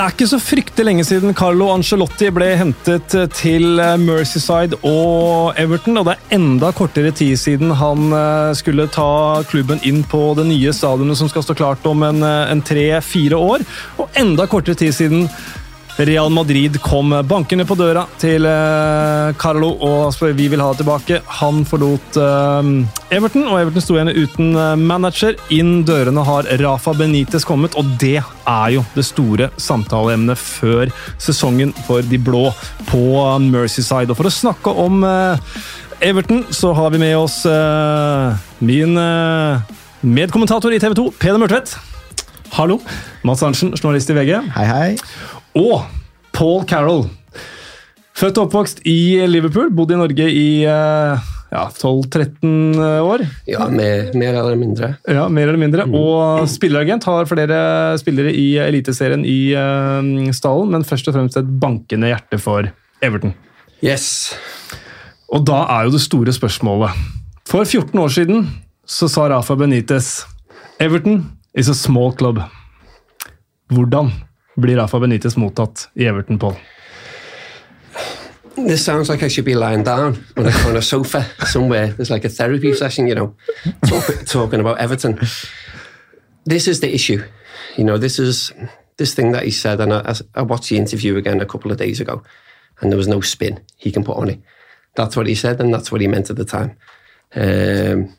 Det er ikke så fryktelig lenge siden Carlo Angelotti ble hentet til Mercyside og Everton, og det er enda kortere tid siden han eh, skulle ta klubben inn på det nye stadionet som skal stå klart om en, eh, en tre-fire år, og enda kortere tid siden Real Madrid kom bankende på døra til eh, Carlo og vi vil ha det tilbake. Han forlot eh, Everton, og Everton sto igjen uten eh, manager. Inn dørene har Rafa Benitez kommet, og det er jo det store samtaleemnet før sesongen for de blå på Mercyside. Og for å snakke om Everton, så har vi med oss min medkommentator i TV 2, Peder Mørtvedt. Hallo. Mads Arntzen, journalist i VG. Hei, hei. Og Paul Carroll. Født og oppvokst i Liverpool, bodd i Norge i eh, ja, 12-13 år. Ja, mer, mer, eller mindre. Ja, mer eller mindre. Mm. Og spilleragent har flere spillere i Eliteserien i uh, stallen, men først og fremst et bankende hjerte for Everton. Yes. Og da er jo det store spørsmålet For 14 år siden så sa Rafa Benitez Everton is a small club. Hvordan blir Rafa Benitez mottatt i Everton? This sounds like I should be lying down on a, on a sofa somewhere. There's like a therapy session, you know, talk, talking about Everton. This is the issue. You know, this is this thing that he said, and I, I watched the interview again a couple of days ago, and there was no spin he can put on it. That's what he said, and that's what he meant at the time. Um,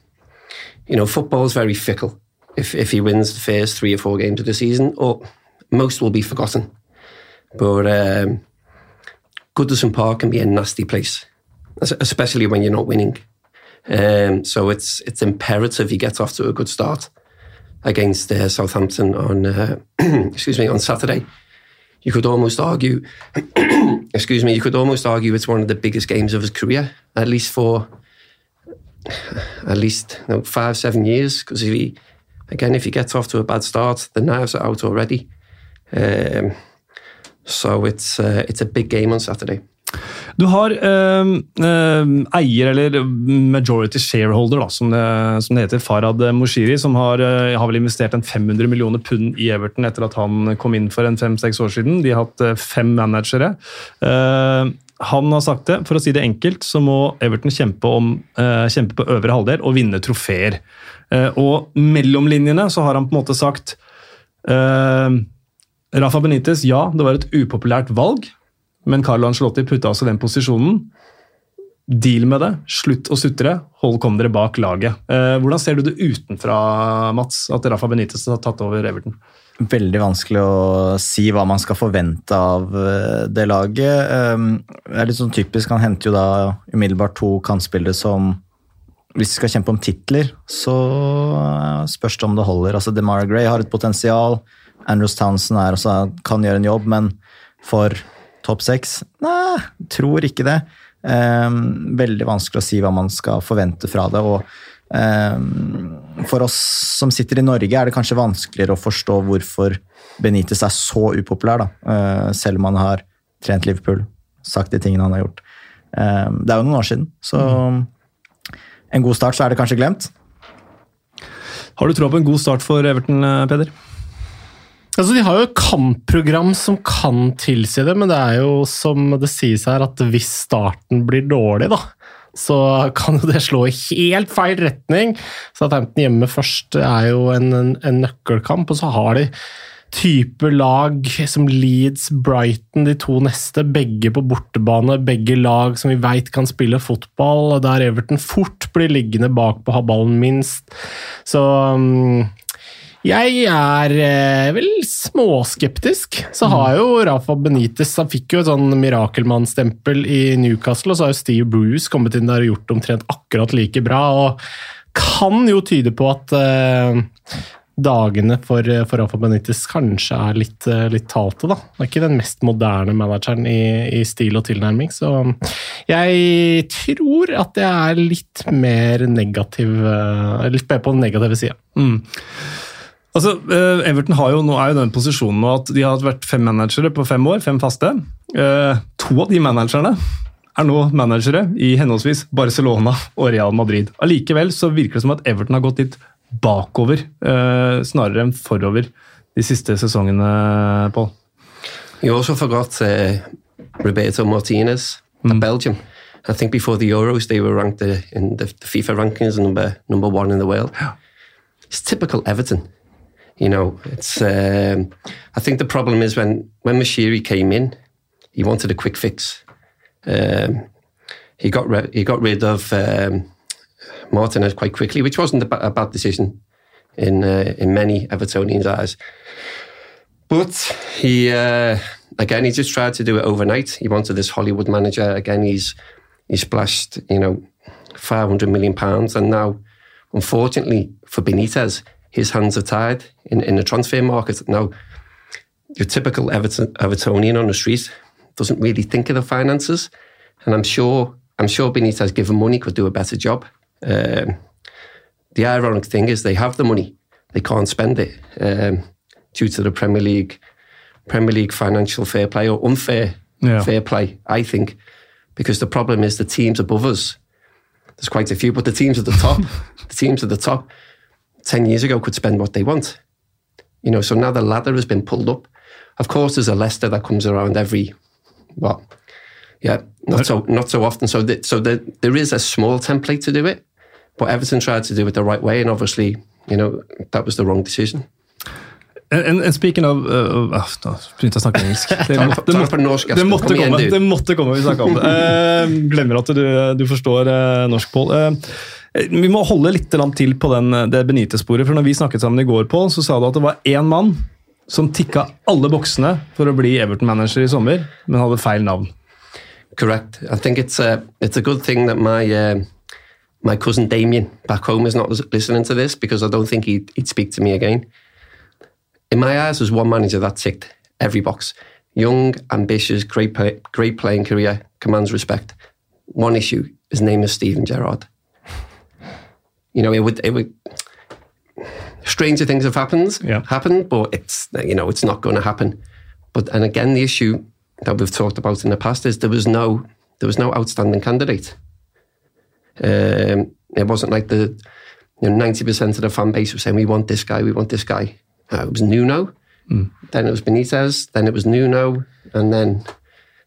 you know, football is very fickle. If if he wins the first three or four games of the season, or most will be forgotten. But um, Goodison Park can be a nasty place, especially when you're not winning. Um, so it's it's imperative he gets off to a good start against uh, Southampton on uh, excuse me on Saturday. You could almost argue, excuse me, you could almost argue it's one of the biggest games of his career, at least for at least you know, five seven years. Because if he again, if he gets off to a bad start, the nerves are out already. Um, so it's, uh, it's a big game on Saturday. Du har eh, eier, eller majority shareholder, da, som, det, som det heter, Farad Moshiri, som har, eh, har, vel investert en 500 millioner pund i Everton etter at han kom inn for en fem-seks år siden. De har hatt eh, fem managere. Eh, han har sagt det, for å si det enkelt, så må Everton kjempe, om, kjempe på øvre halvdel og vinne trofeer. og mellom linjene så har han på en måte sagt Rafa Benitez, ja, det var et upopulært valg, men Carlo Ancelotti putta altså den posisjonen. Deal med det, slutt å sutre, hold kom dere bak laget. Eh, hvordan ser du det utenfra, Mats, at Rafa Benitez har tatt over Everton? Veldig vanskelig å si hva man skal forvente av eh, det laget. Ehm, det er litt sånn typisk, Han henter jo da umiddelbart to kantspillere som Hvis de skal kjempe om titler, så eh, spørs det om det holder. Altså DeMara Gray har et potensial. Andrews Townsend er også, kan gjøre en jobb, men for topp seks? Nei, tror ikke det. Um, veldig vanskelig å si hva man skal forvente fra det. og um, For oss som sitter i Norge, er det kanskje vanskeligere å forstå hvorfor Benitez er så upopulær. Uh, selv om han har trent Liverpool, sagt de tingene han har gjort. Um, det er jo noen år siden, så en god start, så er det kanskje glemt. Har du tro på en god start for Everton, eh, Peder? Altså, De har jo kampprogram som kan tilsi det, men det er jo som det sies her, at hvis starten blir dårlig, da, så kan jo det slå i helt feil retning. Southampton hjemme først er jo en, en, en nøkkelkamp, og så har de type lag som Leeds, Brighton, de to neste, begge på bortebane. Begge lag som vi veit kan spille fotball, der Everton fort blir liggende bak på å ha ballen minst. Så um, jeg er eh, vel småskeptisk. Så har jo Rafa Benitez Han fikk jo et sånn mirakelmannstempel i Newcastle, og så har jo Steve Bruce kommet inn der og gjort omtrent akkurat like bra. og Kan jo tyde på at eh, dagene for, for Rafa Benitez kanskje er litt, eh, litt talte, da. Det er ikke den mest moderne manageren i, i, stil og tilnærming, så jeg tror at jeg er litt mer negativ eh, Litt mer på den negative sida. Mm. Altså, eh, Everton har jo, nå er jo den posisjonen at de har vært fem managere på fem år, fem faste. Eh, to av de managerne er nå managere i henholdsvis Barcelona og Real Madrid. Allikevel så virker det som at Everton har gått litt bakover, eh, snarere enn forover, de siste sesongene, Pål. You also forgot uh, Roberto Martinez mm. Belgium. I think before the Euros, they were ranked in the, the FIFA rankings number number one in the world. It's typical Everton. You know, it's. Um, I think the problem is when when Mashiri came in, he wanted a quick fix. Um, he got re- he got rid of um, Martinez quite quickly, which wasn't a, bad decision in uh, in many Evertonians' eyes. But he uh, again he just tried to do it overnight. He wanted this Hollywood manager. Again, he's he splashed you know five hundred million pounds, and now unfortunately for Benitez, his hands are tied in, in the transfer market. Now, your typical Everton, Evertonian on the street doesn't really think of the finances, and I'm sure I'm sure Benitez, given money, could do a better job. Um, the ironic thing is they have the money, they can't spend it um, due to the Premier League Premier League financial fair play or unfair Yeah. fair play. I think because the problem is the teams above us. There's quite a few, but the teams at the top, the teams at the top, ten years ago could spend what they want. You know, so now the ladder has been pulled up. Of course, there's a Leicester that comes around every what? Yeah, not so not so often. So the, so the, there is a small template to do it, but Everton tried to do it the right way, and obviously, you know, that was the wrong decision. And en speaking of uh, uh, Nå begynte jeg å snakke engelsk. Det, måtte, det måtte, det måtte komme. Det måtte komme, vi snakket om det. Uh, glemmer at du, du forstår eh, norsk, Pål. Eh, vi må holde litt til på den, det Benitez-sporet. for når vi snakket sammen i går, på, så sa du at det var én mann som tikka alle boksene for å bli Everton-manager i sommer, men hadde feil navn. Correct. I think it's a it's a good thing that my uh, my cousin Damien back home is not lis- listening to this because I don't think he'd, he'd speak to me again. In my eyes, there's one manager that ticked every box: young, ambitious, great play, great playing career, commands respect. One issue: his name is Stephen Gerrard. You know, it would it would. Stranger things have happened, Yeah. happened, but it's you know it's not going to happen. But and again, the issue that we've talked about in the past is there was no there was no outstanding candidate. Um, it wasn't like the you know ninety percent of the fan base was saying we want this guy, we want this guy. Uh, it was Nuno, then it was Benitez, then it was Nuno, and then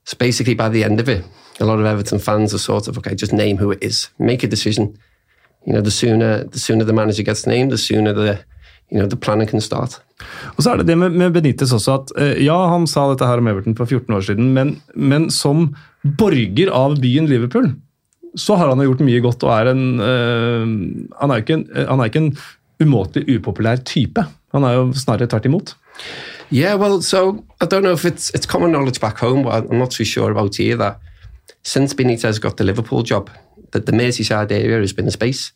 it's basically by the end of it, a lot of Everton fans are sort of okay, just name who it is, make a decision. You know, the sooner the sooner the manager gets named, the sooner the you know the planning can start. Og så er det det med, med Benitez også at eh, ja, han sa dette her om Everton for 14 år siden, men, men som borger av byen Liverpool, så har han jo gjort mye godt og er en eh, Han er ikke en, eh, han er ikke en umåtelig upopulær type. Han er jo snarere tvert imot. Yeah, well, so I don't know if it's it's common knowledge back home, but I'm not too sure about either. since Benitez got the Liverpool job, that the Merseyside area has been a space.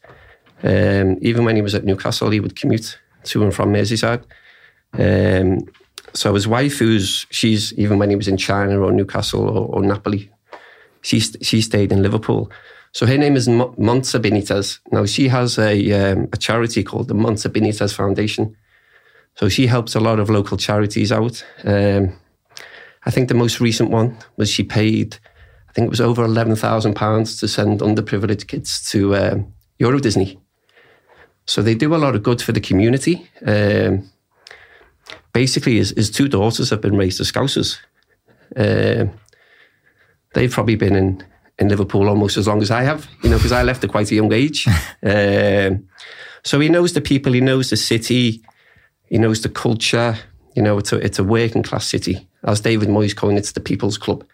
Um, even when he was at Newcastle, he would commute to and from Merseyside. Um, so his wife, who's she's even when he was in China or Newcastle or, or Napoli, she she stayed in Liverpool. So her name is Monza Benitez. Now she has a um, a charity called the Monza Benitez Foundation. So she helps a lot of local charities out. Um, I think the most recent one was she paid, think it was over eleven thousand pounds to send underprivileged kids to um, Euro Disney. So they do a lot of good for the community. Um, basically, his, his two daughters have been raised as Scousers. Um, they've probably been in, in Liverpool almost as long as I have, you know, because I left at quite a young age. um, so he knows the people, he knows the city, he knows the culture. You know, it's a it's a working class city. As David Moyes coined, it's the people's club.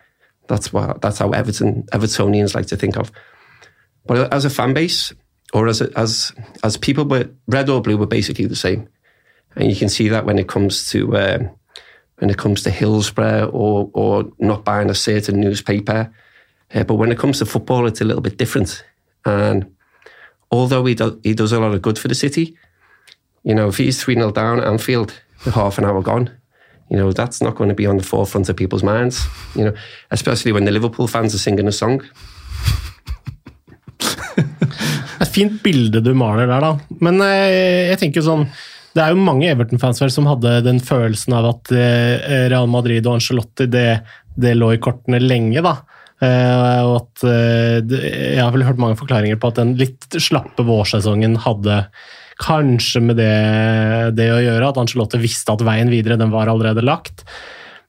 That's what that's how Everton Evertonians like to think of. But as a fan base, or as a, as as people, were red or blue were basically the same, and you can see that when it comes to um, when it comes to Hillsborough or or not buying a certain newspaper. Uh, but when it comes to football, it's a little bit different. And although he does he does a lot of good for the city, you know, if he's 3 0 down Anfield half an hour gone, you know, that's not going to be on the forefront of people's minds, you know, especially when the Liverpool fans are singing a song. Det er fint bilde du maler der, da. Men eh, jeg tenker sånn Det er jo mange Everton-fans som hadde den følelsen av at eh, Real Madrid og Ancelotti det, det lå i kortene lenge, da. Eh, og at eh, Jeg har vel hørt mange forklaringer på at den litt slappe vårsesongen hadde kanskje med det, det å gjøre, at Ancelotti visste at veien videre den var allerede lagt.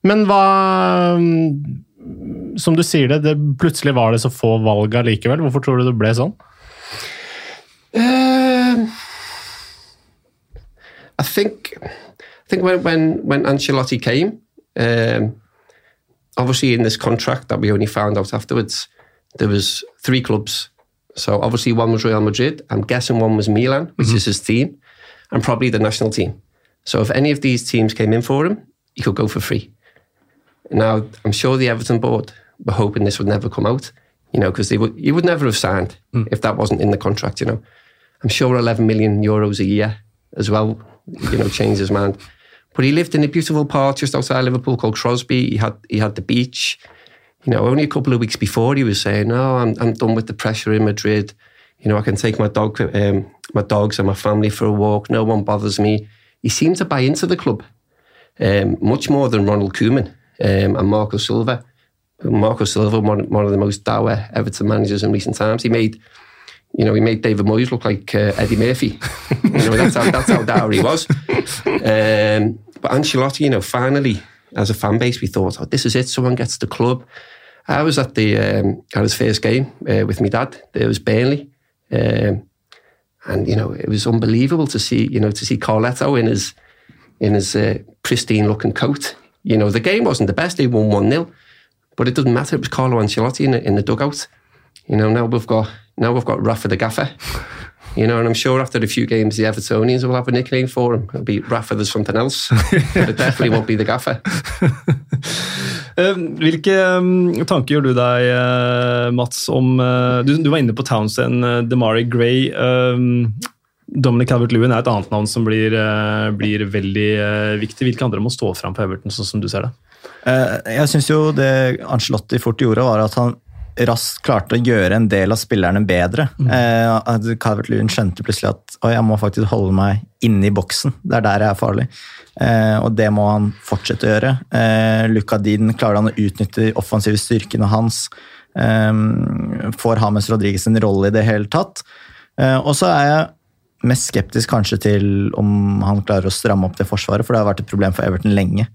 Men hva mm, Som du sier det, det, plutselig var det så få valg allikevel. Hvorfor tror du det ble sånn? Uh, I think I think when when when Ancelotti came, um, obviously in this contract that we only found out afterwards, there was three clubs. So obviously one was Real Madrid. I'm guessing one was Milan, which mm-hmm. is his team, and probably the national team. So if any of these teams came in for him, he could go for free. Now I'm sure the Everton board were hoping this would never come out, you know, because they would he would never have signed mm. if that wasn't in the contract, you know. I'm sure 11 million euros a year as well, you know, changed his mind. But he lived in a beautiful part just outside Liverpool called Crosby. He had he had the beach. You know, only a couple of weeks before he was saying, "No, I'm I'm done with the pressure in Madrid. You know, I can take my dog, um, my dogs and my family for a walk. No one bothers me." He seemed to buy into the club um, much more than Ronald Koeman um, and Marco Silva. Marco Silva, one, one of the most dour Everton managers in recent times. He made you know, he made David Moyes look like uh, Eddie Murphy. you know, that's how that's how dour he was. Um, but Ancelotti, you know, finally, as a fan base, we thought, oh, this is it. Someone gets the club. I was at the um, at his first game uh, with my dad. It was Burnley, um, and you know, it was unbelievable to see you know to see Carletto in his in his uh, pristine looking coat. You know, the game wasn't the best. They won one 0 but it doesn't matter. It was Carlo Ancelotti in the, in the dugout. You know, now we've got now we've got Rafa the Gaffer. You know, and I'm sure after a few games, the Evertonians will have a nickname for him. It'll be Rafa there's something else. but it definitely won't be the Gaffer. Eh, Hvilke mm, tanker gjør du deg, eh, Mats, om eh, du, du var inne på Townsend, eh, Demari Gray. eh, Dominic Calvert-Lewin er et annet navn som blir, eh, blir veldig eh, viktig. Hvilke andre må stå fram på Everton, sånn som du ser det? Eh, Jeg syns jo det Ancelotti fort gjorde, var at han raskt klarte å gjøre en del av spillerne bedre. Mm. Calvert-Lewin skjønte plutselig at «Oi, jeg må faktisk holde meg inne i boksen. Det er der jeg er farlig. Eh, og det må han fortsette å gjøre. Eh, Luka Dean klarer han å utnytte de offensive styrkene hans. Eh, får Hames Rodriguez en rolle i det hele tatt. Eh, og så er jeg mest skeptisk kanskje til om han klarer å stramme opp det forsvaret, for det har vært et problem for Everton lenge.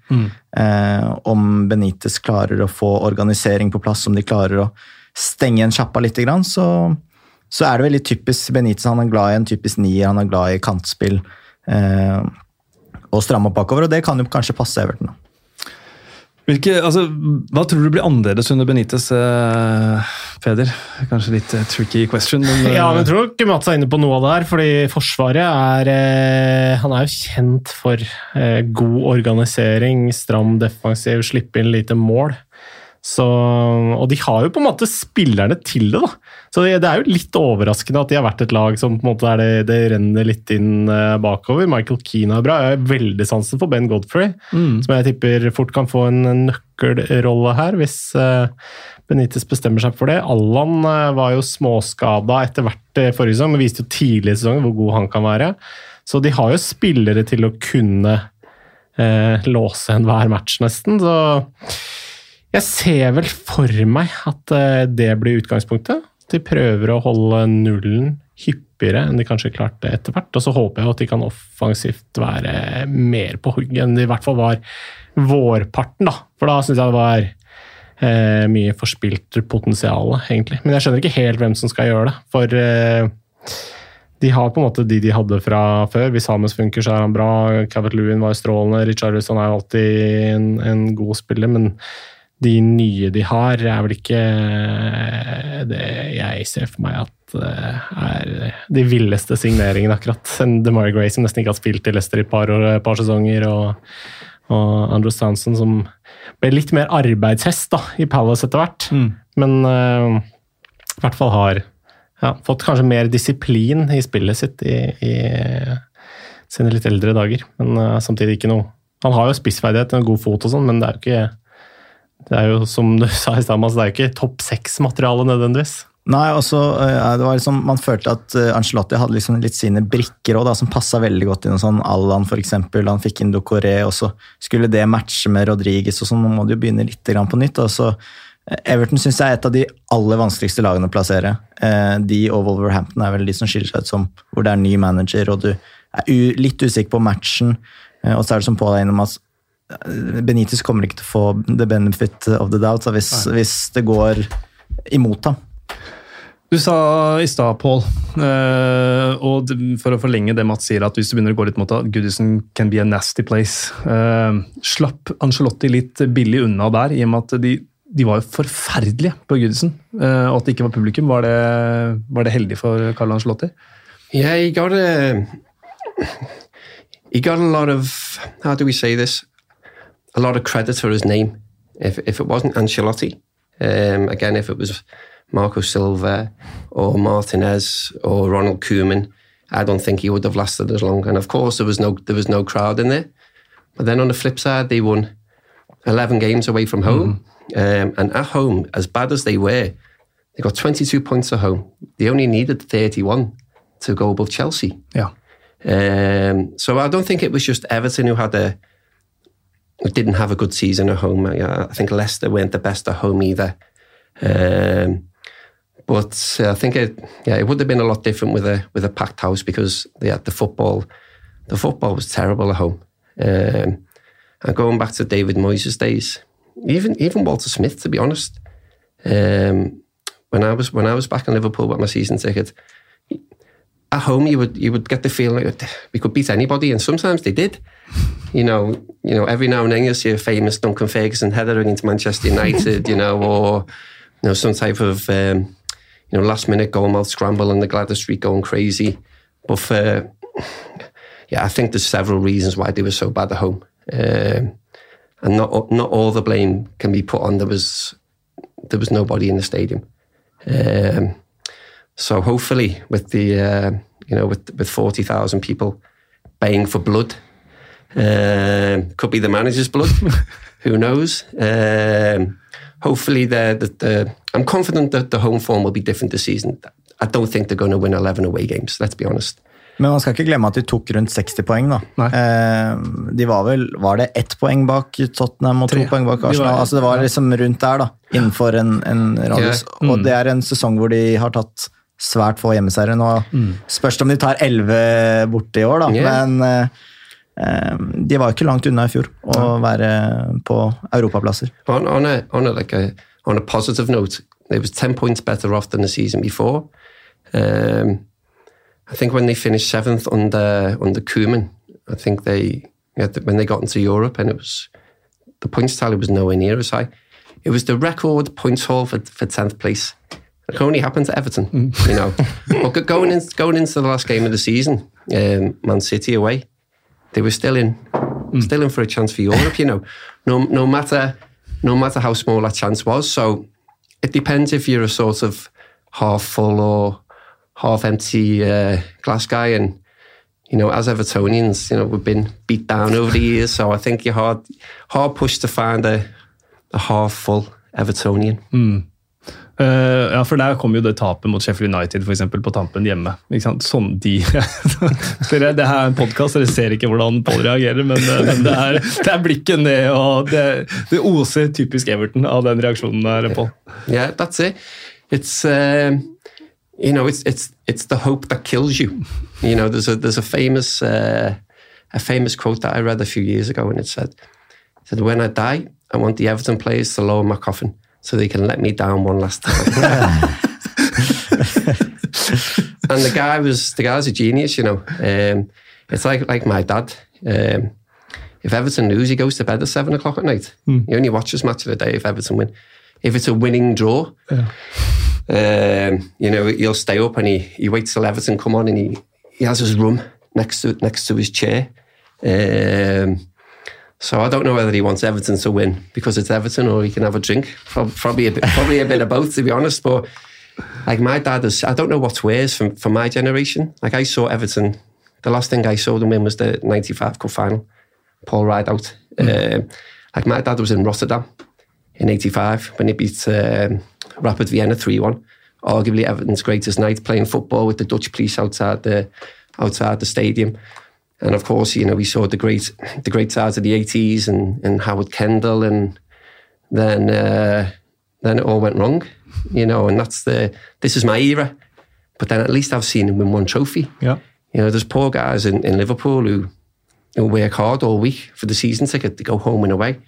Eh, om Benitez klarer å få organisering på plass, om de klarer å stenge en sjappa litt, så, så er det veldig typisk Benitez. Han er glad i en typisk nier, han er glad i kantspill. Eh, og stramme opp bakover, og det kan jo kanskje passe Everton. da. Hvilke, altså, hva tror du blir annerledes under Benitez, eh, Peder? Kanskje litt eh, tricky question, men eh, Ja, men jeg tror ikke Mats er inne på noe av det her, fordi Forsvaret er eh, Han er jo kjent for eh, god organisering, stram defensiv, slippe inn lite mål. Så, og de har jo på en måte spillerne til det, da. Så det, det er jo litt overraskende at de har vært et lag som på en måte det, det renner litt inn eh, bakover. Michael Keane er bra. Jeg har veldig sansen for Ben Godfrey, som jeg tipper fort kan få en nøkkelrolle her, hvis eh, Benitez bestemmer seg for det. Allan eh, var jo småskada etter hvert forrige sesong, men viste jo tidlig i sesongen hvor god han kan være. Så de har jo spillere til å kunne eh, låse enhver match, nesten. Så jeg ser vel for meg at eh, det blir utgangspunktet. De prøver å holde nullen hyppigere enn de kanskje klarte etter hvert. Og så håper jeg at de kan offensivt være mer på hugget enn de i hvert fall var vårparten, da. For da syns jeg det var eh, mye forspilt potensial, egentlig. Men jeg skjønner ikke helt hvem som skal gjøre det. For eh, de har på en måte de de hadde fra før. Hvis Hames funker, så er han bra. Cavett Lewin var strålende. Richard Wilson er jo alltid en, en god spiller, men de nye de har, er vel ikke det jeg ser for meg at eh, er de villeste signeringene, akkurat. DeMarie Gray som nesten ikke har spilt i Leicester i et par, år, par sesonger, og, og Andrew Stanson som ble litt mer arbeidshest da, i Palace etter hvert. Men uh, i hvert fall har ja, fått kanskje mer disiplin i spillet sitt i, i sine litt eldre dager. Men uh, samtidig ikke noe Han har jo spissferdighet og god fot og sånn, men det er jo ikke det er jo som du sa i stad, det er jo ikke topp seks-materiale nødvendigvis. Nei, også, eh, det var liksom, Man følte at Angelotti Ancelotti hadde liksom litt sine brikker også, da, som passa veldig godt inn. Sånn Allan eksempel, Han fikk inn Docoré, og så skulle det matche med Rodriguez. og sånn, Nå må de jo begynne litt på nytt. og så eh, Everton synes jeg er et av de aller vanskeligste lagene å plassere. Eh, De og Wolverhampton er vel de som skiller seg ut som hvor det er ny manager, og du er litt usikker på matchen. Eh, Og så er det som Pål er innom at Benitez kommer ikke til å få the benefit of the doubt da, hvis, hvis det går imot ham. Du sa i stad, Pål, eh, og for å forlenge det Mats sier, at hvis du begynner å gå litt mot at Goodison can be a nasty place eh, Slapp Angelotti litt billig unna der, i og med at de, de var jo forferdelige på Goodison. eh, og at det ikke var publikum, var det, var det heldig for Carl Angelotti? Yeah, he got a he got a lot of how do we say this? A lot of credit for his name. If if it wasn't Ancelotti, um, again, if it was Marco Silva or Martinez or Ronald Koeman, I don't think he would have lasted as long. And of course, there was no there was no crowd in there. But then on the flip side, they won eleven games away from home, um, and at home, as bad as they were, they got twenty two points at home. They only needed thirty one to go above Chelsea. Ja. Um, so I don't think it was just Everton who had a didn't have a good season at home. I, I think Leicester weren't the best at home either. Um, but uh, I think it yeah it would have been a lot different with a with a packed house because they had the football. The football was terrible at home. Um, and going back to David Moyes' days, even even Walter Smith, to be honest, um, when I was when I was back in Liverpool with my season ticket, at home you would you would get the feeling that we could beat anybody, and sometimes they did. You know, you know, every now and then you see a famous Duncan Ferguson header into Manchester United, you know, or you know some type of um, you know last minute goal mouth scramble and the Gladys Street going crazy. But for yeah, I think there's several reasons why they were so bad at home, um, and not not all the blame can be put on. There was there was nobody in the stadium. Um, so hopefully, with the uh, you know with with forty thousand people baying for blood, Uh, could be the manager's blood. Who knows? Um, hopefully, the, the the I'm confident that the home form will be different this season. I don't think they're going to win eleven away games. Let's be honest. Men man skal ikke glemme at de tok rundt 60 poeng. da. Eh, de var vel Var det ett poeng bak Tottenham og to poeng bak De Arsenal? var- altså Det var liksom rundt der, da. Innenfor en, en radius. Ja. Mm. Og det er en sesong hvor de har tatt svært få hjemmeseiere. Nå Mm. spørs det om de tar 11 borte i år, da. Yeah. Men eh, eh, de var ikke langt unna i fjor å være på europaplasser. On on a on a like a on a positive note, it was 10 points better off than the season before. Um, I think when they finished seventh under under Koeman, I think they when they got into Europe and it was the points tally was nowhere near as high. It was the record points haul for for tenth place. It can only happen to Everton, you know. but going in, going into the last game of the season, um, Man City away, they were still in, still in for a chance for Europe. You know, no no matter no matter how small that chance was. So it depends if you're a sort of half full or half empty uh, glass guy. And you know, as Evertonians, you know, we've been beat down over the years. So I think you're hard hard pushed to find a a half full Evertonian. Eh, ja, for der kom jo det tapet mot Sheffield United for eksempel, på tampen hjemme. Ikke sant? Sånn de dere, Det her er en podkast, dere ser ikke hvordan Pål reagerer, men, eh, men det, er, det er blikket ned, og det, det oser typisk Everton av den reaksjonen der, Pål. Yeah, that's it. It's uh, you know, it's it's it's the hope that kills you. You know, there's a there's a famous uh, a famous quote that I read a few years ago, and it said, it said when I die, I want the Everton players to lower my coffin so they can let me down one last time. and the guy was the guy's a genius, you know. Um, it's like like my dad. Um, if Everton lose, he goes to bed at seven o'clock at night. He only watches match of the day if Everton win. If it's a winning draw, um, you know, he'll stay up and he, he waits till Everton come on and he, he has his room next to next to his chair. Um, so I don't know whether he wants Everton to win because it's Everton or he can have a drink. Probably a bit, probably a bit of both, to be honest. But like my dad is, I don't know what's worse from for my generation. Like I saw Everton. The last thing I saw them win was the '95 Cup final. Paul Rideout. Um, like my dad was in Rotterdam in '85 when he beat um, Rapid Vienna three-one. Arguably Everton's greatest night, playing football with the Dutch police outside the outside the stadium. And of course, you know, we saw the great the great sides of the '80s and, and Howard Kendall, and then uh, then it all went wrong, you know. And that's the this is my era. But then at least I've seen him win one trophy. Ja. You know, there's poor guys in, in Liverpool who you know, work hard all week for the season ticket to go home and away.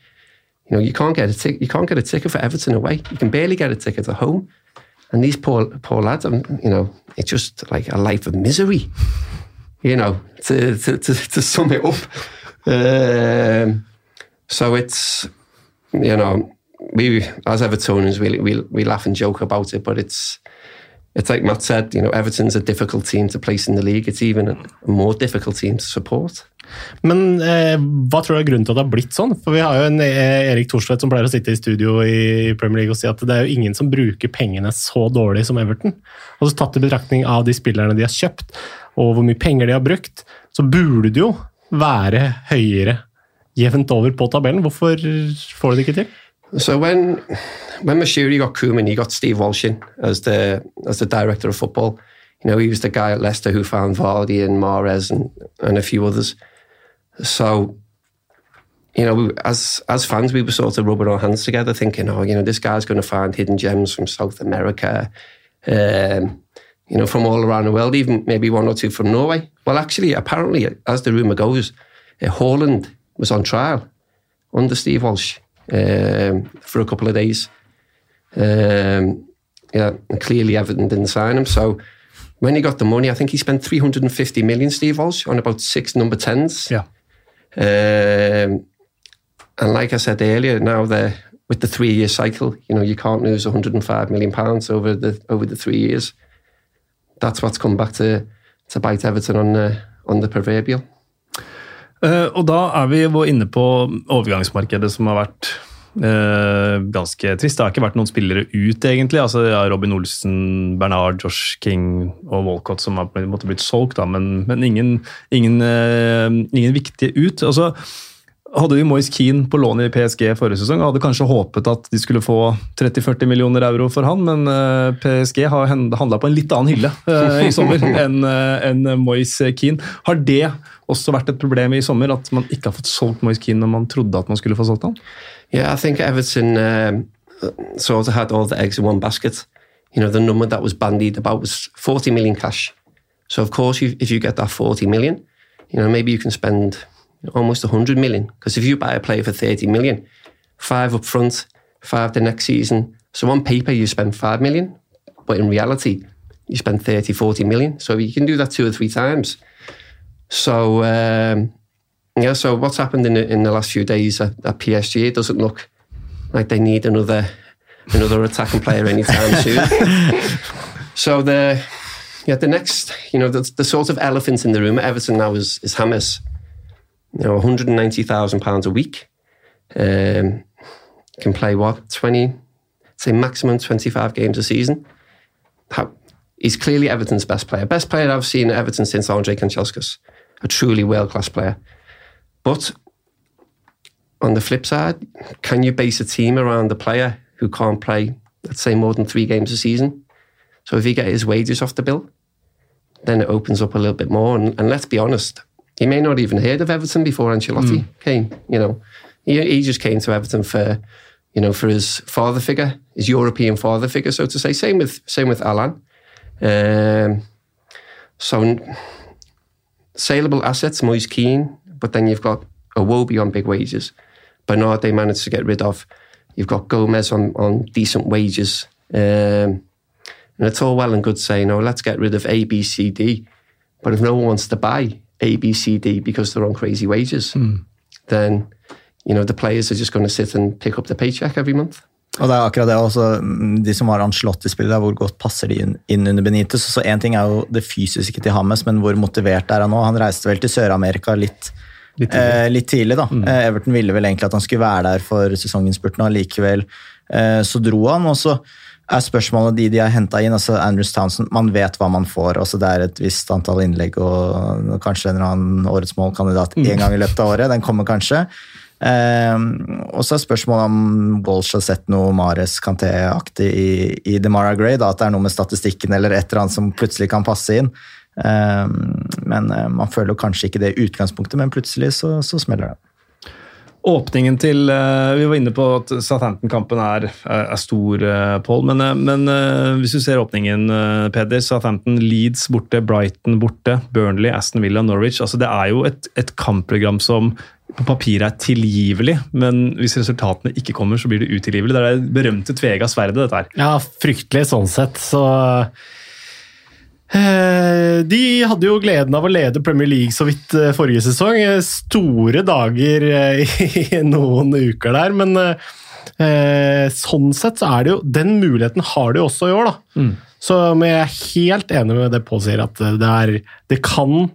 You know, you can't get a tic- you can't get a ticket for Everton away. You can barely get a ticket at home. And these poor poor lads, um, you know, it's just like a life of misery. You know, to to to, to sum it up. Um, so it's you know, we as Evertonians we we we laugh and joke about it, but it's it's like Matt said, you know, Everton's a difficult team to place in the league. It's even a more difficult team to support. Men eh, hva tror du er grunnen til at det har blitt sånn? For Vi har jo en eh, Erik Thorstvedt som pleier å sitte i studio i Premier League og si at det er jo ingen som bruker pengene så dårlig som Everton. Altså Tatt i betraktning av de spillerne de har kjøpt, og hvor mye penger de har brukt, så burde det jo være høyere jevnt over på tabellen. Hvorfor får de det ikke til? So when when Mashiri got Koeman, he got Steve Walsh in as the as the director of football. You know, he was the guy at Leicester who found Vardy and Mares and, and a few others. So, you know, as as fans, we were sort of rubbing our hands together, thinking, oh, you know, this guy's going to find hidden gems from South America, um, you know, from all around the world, even maybe one or two from Norway. Well, actually, apparently, as the rumor goes, uh, Holland was on trial under Steve Walsh um, for a couple of days. Um, yeah, clearly Everton didn't sign him. So when he got the money, I think he spent 350 million, Steve Walsh, on about six number 10s. Ja. Um, and like I said earlier, now the with the three year cycle, you know, you can't lose 105 million pounds over the over the three years. That's what's come back to to bite Everton on the on the proverbial. Uh, og da er vi inne på overgangsmarkedet, som har vært ganske trist. Det har ikke vært noen spillere ut, egentlig. Altså, ja, Robin Olsen, Bernard, Josh King og Walcott som har blitt solgt, da, men, men ingen, ingen, eh, ingen viktige ut. Altså, hadde de Moise Keane på lån i PSG forrige sesong, og hadde kanskje håpet at de skulle få 30-40 millioner euro for han, men eh, PSG har handla på en litt annen hylle eh, i sommer enn eh, enn Moise Keane. Har det også vært et problem i sommer, at man ikke har fått solgt Moise Keane når man trodde at man skulle få solgt han? Yeah, I think Everton um, sort of had all the eggs in one basket. You know, the number that was bandied about was 40 million cash. So, of course, you, if you get that 40 million, you know, maybe you can spend almost 100 million. Because if you buy a player for 30 million, five up front, five the next season. So, on paper, you spend 5 million, but in reality, you spend 30, 40 million. So, you can do that two or three times. So, um, yeah, so what's happened in the, in the last few days at, at PSG? It doesn't look like they need another another attacking player anytime soon. so the yeah the next you know the, the sort of elephant in the room at Everton now is is Hammers. You know, one hundred and ninety thousand pounds a week. Um, can play what twenty, say maximum twenty five games a season. How, he's clearly Everton's best player, best player I've seen at Everton since Andre Kanchelskis, a truly world class player. But on the flip side, can you base a team around the player who can't play, let's say, more than three games a season? So if he get his wages off the bill, then it opens up a little bit more. And, and let's be honest, he may not even heard of Everton before Ancelotti came. You know, he, he just came to Everton for, you know, for his father figure, his European father figure, so to say. Same with same with Alan. Um, so saleable assets, Moise Keane, but then you've got Awobi on big wages. Bernard they managed to get rid of. You've got Gomez on, on decent wages. Um, and it's all well and good saying, oh, let's get rid of A, B, C, D. But if no one wants to buy A, B, C, D because they're on crazy wages, then, you know, the players are just going to sit and pick up the paycheck every month. Og det er akkurat det også, mm, De som har Ancelotti-spillere, hvor godt passer de inn, under Benitez? Så Én ting er jo det fysiske til Hammes, men hvor motivert er han nå? Han reiste vel til Sør-Amerika litt, Litt eh, litt tidlig. da. Eh, Everton ville vel egentlig at han skulle være der for sesonginnspurten, og likevel eh, så dro han. og så er spørsmålet de de har henta inn, altså Andrews Townsend, man vet hva man får. altså Det er et visst antall innlegg og kanskje en eller annen årets målkandidat én gang i løpet av året. Den kommer kanskje. Um, og så er spørsmålet om Walsh har sett noe Mares Canté-aktig i, i Demara Gray. Da, at det er noe med statistikken eller et eller annet som plutselig kan passe inn. Um, men uh, Man føler kanskje ikke det i utgangspunktet, men plutselig så, så smeller det. Åpningen til eh, Vi var inne på at Southampton-kampen er, er, stor, eh, Paul. Men, eh, men eh, hvis du ser åpningen, eh, Peder. Southampton, Leeds borte, Brighton borte, Burnley, Aston Villa, Norwich. altså Det er jo et, et kampprogram som på papiret er tilgivelig, men hvis resultatene ikke kommer, så blir det utilgivelig. Det er det berømte tvega sverdet, dette her. Ja, fryktelig sånn sett, så eh, De hadde jo gleden av å lede Premier League så vidt eh, forrige sesong. Eh, Store dager i noen uker der, men sånn sett så er det jo Den muligheten har de jo også i år, da. Så men jeg er helt enig med det Pål sier, at det, er, det kan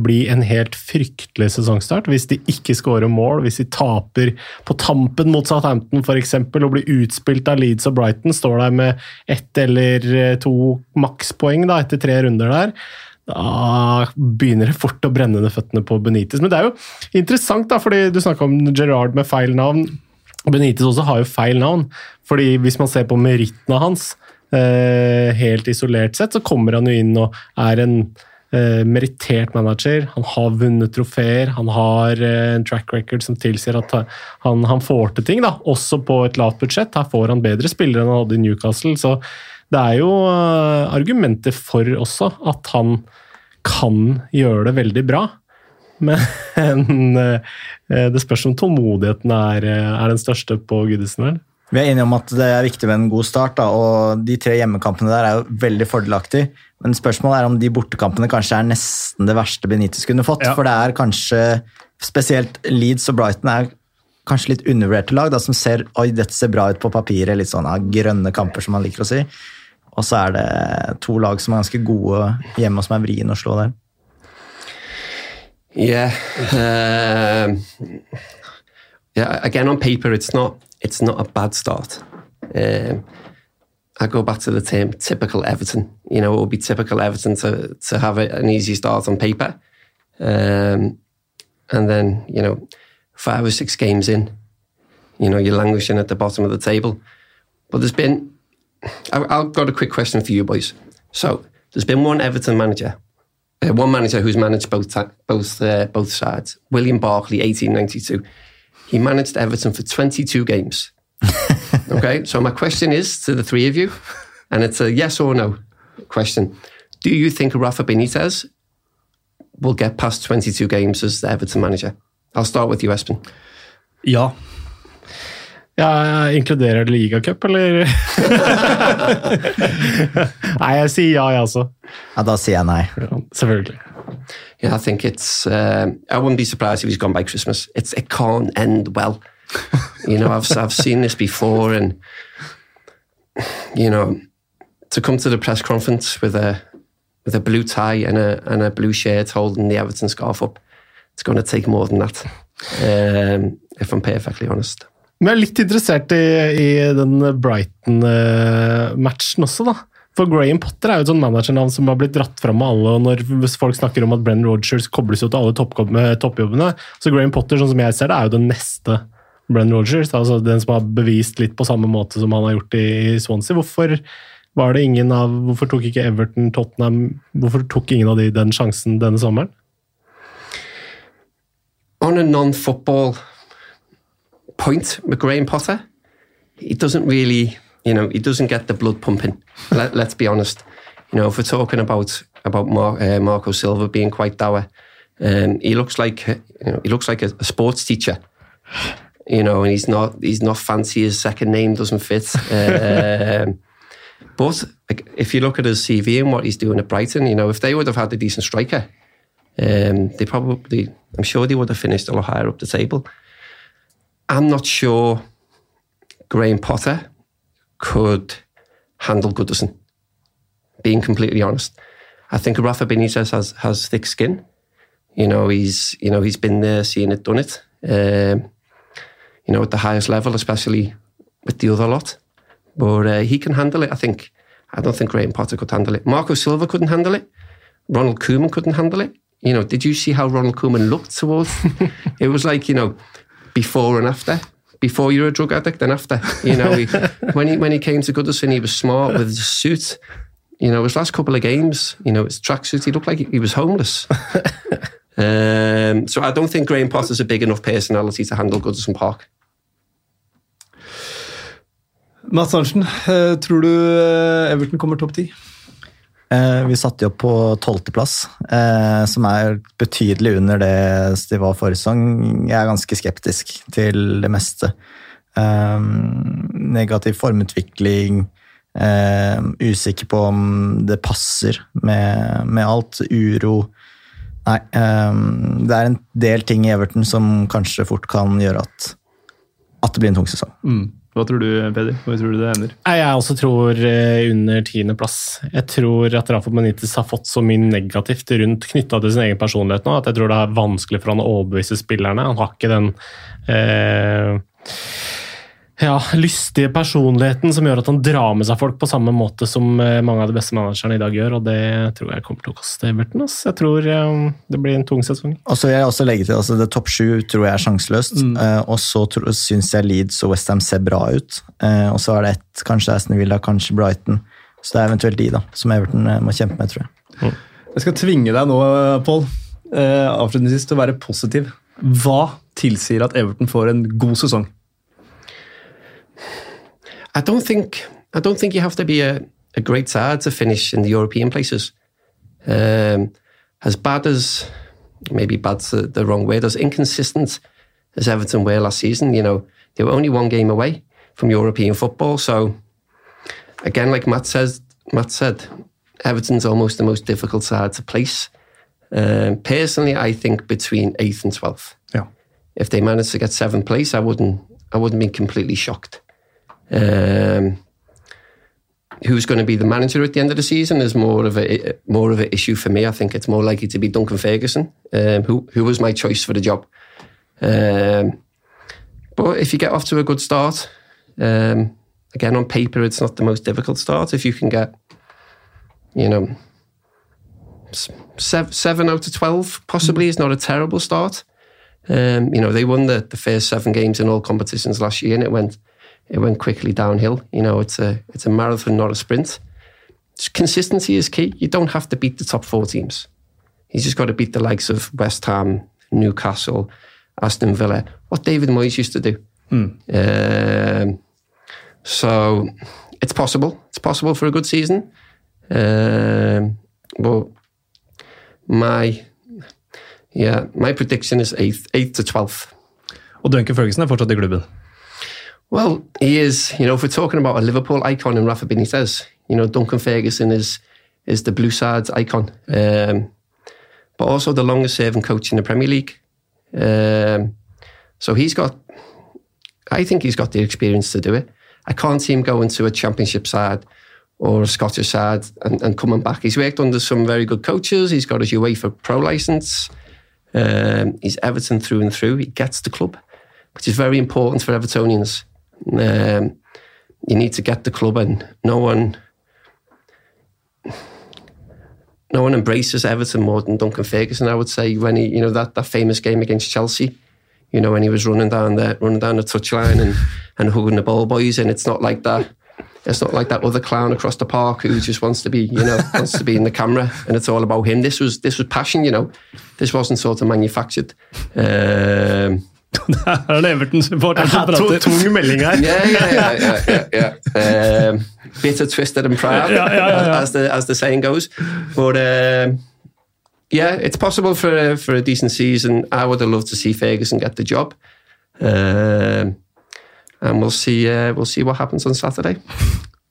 bli en helt fryktelig sesongstart hvis de ikke skårer mål, hvis de taper på tampen mot Southampton f.eks. og blir utspilt av Leeds og Brighton, står der med ett eller eh, to makspoeng da, etter tre runder der. Da begynner det fort å brenne under føttene på Benitez. Men det er jo interessant, da, fordi du snakka om Gerrard med feil navn. Benitez også har jo feil navn, fordi hvis man ser på merittene hans, eh, helt isolert sett, så kommer han jo inn og er en eh, merittert manager. Han har vunnet trofeer, han har eh, en track record som tilsier at han, han får til ting, da, også på et lavt budsjett. Her får han bedre spillere enn han hadde i Newcastle. så det er jo eh, argumenter for også at han kan gjøre det veldig bra. Men eh, det spørs om tålmodigheten er, eh, er den største på Goodison. vel? Vi er enige om at det er viktig med en god start, da, og de tre hjemmekampene der er jo veldig fordelaktig. Men spørsmålet er om de bortekampene kanskje er nesten det verste Benitez kunne fått. Ja. For det er kanskje spesielt Leeds og Brighton er kanskje litt undervurderte lag, da, som ser oi, dette ser bra ut på papiret. Litt sånn ja, grønne kamper, som man liker å si. Og så er det to lag som er ganske gode hjemme, og som er vrien å slå der. Yeah. Uh, yeah. Again, on paper, it's not it's not a bad start. Um, I go back to the term typical Everton. You know, it would be typical Everton to to have a, an easy start on paper, um, and then you know, five or six games in, you know, you're languishing at the bottom of the table. But there's been, I, I've got a quick question for you boys. So there's been one Everton manager uh, one manager who's managed both both uh, both sides. William Barkley, 1892. He managed Everton for 22 games. okay, so my question is to the three of you, and it's a yes or no question. Do you think Rafa Benitez will get past 22 games as the Everton manager? I'll start with you, Espen. Ja. Ja, Inkluderer det ligacup, eller? Nei, jeg sier ja, jeg også. Ja, Da sier jeg nei. Ja, selvfølgelig. Yeah, I think it's. Um, I wouldn't be surprised if he's gone by Christmas. It's it can't end well. You know, I've I've seen this before, and you know, to come to the press conference with a with a blue tie and a and a blue shirt holding the Everton scarf up, it's going to take more than that. Um, if I'm perfectly honest. Men jeg er litt interessert i, i den Brighton-matchen også, da. For Graham Potter er jo et sånn managernavn som har blitt dratt fram av alle. og når folk snakker om at Brenn Rogers kobles jo til alle toppjobb- toppjobbene. Så Graham Potter, sånn som jeg ser det, er jo den neste Brenn Rogers. altså Den som har bevist litt på samme måte som han har gjort i, Swansea. Hvorfor var det ingen av, hvorfor tok ikke Everton, Tottenham Hvorfor tok ingen av de den sjansen denne sommeren? on a non-football point with Graham Potter, he doesn't really, you know, he doesn't get the blood pumping. Let, let's be honest. You know, if we're talking about about Mar- uh, Marco Silva being quite dour, um, he looks like you know, he looks like a, a sports teacher. You know, and he's not he's not fancy. His second name doesn't fit. Um, but like, if you look at his CV and what he's doing at Brighton, you know, if they would have had a decent striker, um, they probably, I'm sure they would have finished a lot higher up the table. I'm not sure Graham Potter could handle Goodison. Being completely honest, I think Rafa Benitez has has thick skin. You know, he's you know he's been there, seen it, done it. Um, you know, at the highest level, especially with the other lot. But uh, he can handle it. I think. I don't think Graham Potter could handle it. Marco Silva couldn't handle it. Ronald Koeman couldn't handle it. You know, did you see how Ronald Koeman looked towards? it was like you know, before and after. Before you're a drug addict, and after. You know, he, when he when he came to Goodison, he was smart with his suit. You know, his last couple of games, you know, his tracksuit, he looked like he, he was homeless. Um, so I don't think Graham Potter's a big enough personality to handle Goodison Park. Mats Arntzen, eh, tror du eh, Everton kommer topp ti? Eh, vi satte jo på tolvteplass, som er betydelig under det de var forrige sesong. Jeg er ganske skeptisk til det meste. Negativ formutvikling, usikker på om det passer med, med alt. Uro. Nei, det er en del ting i Everton som kanskje fort kan gjøre at, at det blir en tung sesong. Mm. Hva tror du, Peder? Hvor tror du det ender? Jeg også tror eh, under tiendeplass. Jeg tror at Rafa Benitez har fått så mye negativt rundt knytta til sin egen personlighet nå, at jeg tror det er vanskelig for han å overbevise spillerne. Han har ikke den eh, ja, lystige personligheten som gjør at han drar med seg folk på samme måte som eh, mange av de beste managerne i dag gjør, og det tror jeg kommer til å koste Everton. ass. Jeg tror eh, det blir en tung sesong. Og så vil jeg også legge til, altså det Topp sju tror jeg er sjanseløst. Eh, og så syns jeg Leeds og Westham ser bra ut. Uh, og så er det ett, kanskje Aston Villa, kanskje Brighton. Så det er eventuelt de da, som Everton må kjempe med, tror jeg. Jeg skal tvinge deg nå, Pål, uh, avslutningsvis til å være positiv. Hva tilsier at Everton får en god sesong? I don't think I don't think you have to be a, a great side to finish in the European places. Um, as bad as maybe bad's the, the wrong word, as inconsistent as Everton were last season, you know, they were only one game away from European football. So again, like Matt says, Matt said, Everton's almost the most difficult side to place. Um, personally, I think between eighth and twelfth. Ja. If they managed to get seventh place, I wouldn't I wouldn't be completely shocked. Um, who's going to be the manager at the end of the season is more of a more of an issue for me. I think it's more likely to be Duncan Ferguson, um, who who was my choice for the job. Um, but if you get off to a good start, um, again on paper it's not the most difficult start. If you can get, you know, seven, seven out of twelve possibly is not a terrible start. Um, you know, they won the, the first seven games in all competitions last year, and it went it went quickly downhill. You know, it's a it's a marathon, not a sprint. Consistency is key. You don't have to beat the top four teams. You just got to beat the likes of West Ham, Newcastle, Aston Villa. What David Moyes used to do. Um, so it's possible. It's possible for a good season. Um, but my yeah, my prediction is eighth, eighth to twelfth. Og Duncan Ferguson er fortsatt i klubben. Well, he is. You know, if we're talking about a Liverpool icon in Rafa Benitez, says, you know, Duncan Ferguson is is the blue side's icon, um, but also the longest-serving coach in the Premier League. Um, so he's got. I think he's got the experience to do it. I can't see him going to a Championship side or a Scottish side and, and coming back. He's worked under some very good coaches. He's got his UEFA Pro license. Um, he's Everton through and through. He gets the club, which is very important for Evertonians. Um, you need to get the club, in. no one, no one embraces Everton more than Duncan Ferguson. I would say when he, you know, that, that famous game against Chelsea, you know, when he was running down the running down the touchline and and hugging the ball boys, and it's not like that. It's not like that other clown across the park who just wants to be, you know, wants to be in the camera, and it's all about him. This was this was passion, you know. This wasn't sort of manufactured. Um, Her er det Everton-supporteren som To, prater. tung melding her. yeah, yeah, yeah, yeah, yeah. yeah. Um, bitter, twisted, and proud, Yeah, yeah, yeah, yeah. as the as the saying goes. But uh, yeah, it's possible for for a decent season. I would have loved to see Ferguson get the job, Uh, and we'll see. Uh, we'll see what happens on Saturday.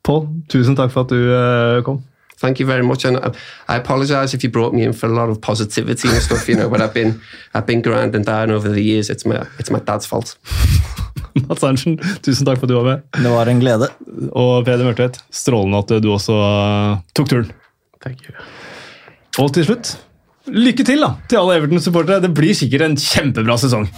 Paul, tusen takk for at du eh, kom. Thank you very much, and I, apologize if you brought me in for a lot of positivity and stuff. You know, but I've been I've been grinding down over the years. It's my it's my dad's fault. Mats Arntzen, tusen takk for at du var med. Det var en glede. Og Peder Mørtvedt, strålende at du også eh, tok turen. Thank you. Og til slutt, lykke til da, til alle Everton-supportere. Det blir sikkert en kjempebra sesong.